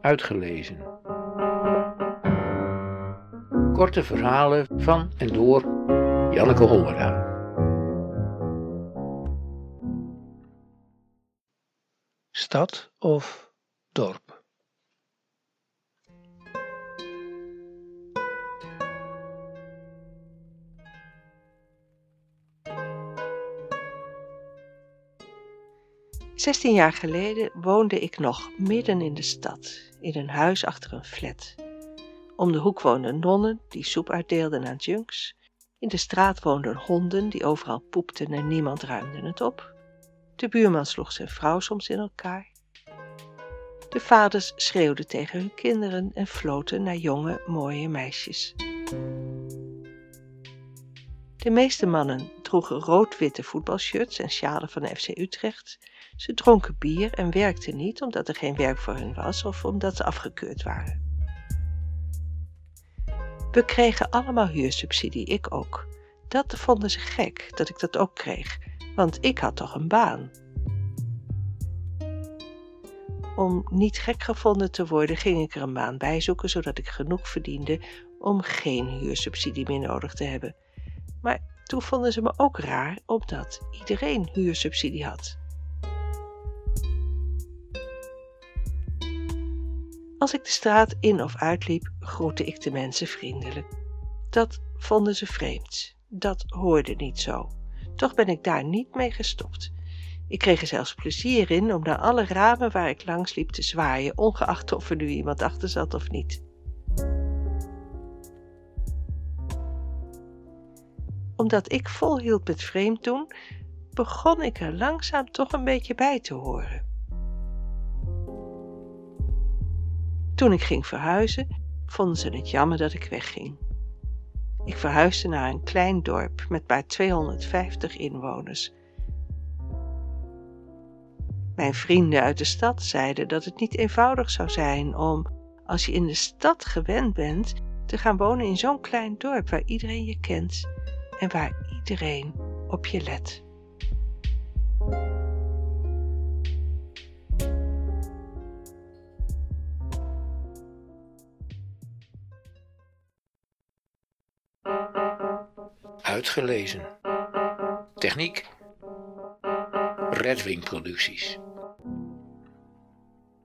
uitgelezen. Korte verhalen van en door Janneke Hollera. Stad of dorp? Zestien jaar geleden woonde ik nog midden in de stad, in een huis achter een flat. Om de hoek woonden nonnen die soep uitdeelden aan junks. In de straat woonden honden die overal poepten en niemand ruimde het op. De buurman sloeg zijn vrouw soms in elkaar. De vaders schreeuwden tegen hun kinderen en floten naar jonge, mooie meisjes. De meeste mannen droegen rood-witte voetbalshirts en sjalen van FC Utrecht. Ze dronken bier en werkten niet omdat er geen werk voor hen was of omdat ze afgekeurd waren. We kregen allemaal huursubsidie, ik ook. Dat vonden ze gek dat ik dat ook kreeg, want ik had toch een baan. Om niet gek gevonden te worden, ging ik er een baan bij zoeken, zodat ik genoeg verdiende om geen huursubsidie meer nodig te hebben. Maar toen vonden ze me ook raar, omdat iedereen huursubsidie had. Als ik de straat in of uitliep, groette ik de mensen vriendelijk. Dat vonden ze vreemd. Dat hoorde niet zo. Toch ben ik daar niet mee gestopt. Ik kreeg er zelfs plezier in om naar alle ramen waar ik langs liep te zwaaien, ongeacht of er nu iemand achter zat of niet. Omdat ik volhield met vreemd doen, begon ik er langzaam toch een beetje bij te horen. Toen ik ging verhuizen, vonden ze het jammer dat ik wegging. Ik verhuisde naar een klein dorp met maar 250 inwoners. Mijn vrienden uit de stad zeiden dat het niet eenvoudig zou zijn om, als je in de stad gewend bent, te gaan wonen in zo'n klein dorp waar iedereen je kent en waar iedereen op je let. Uitgelezen. Techniek. Redwing Producties.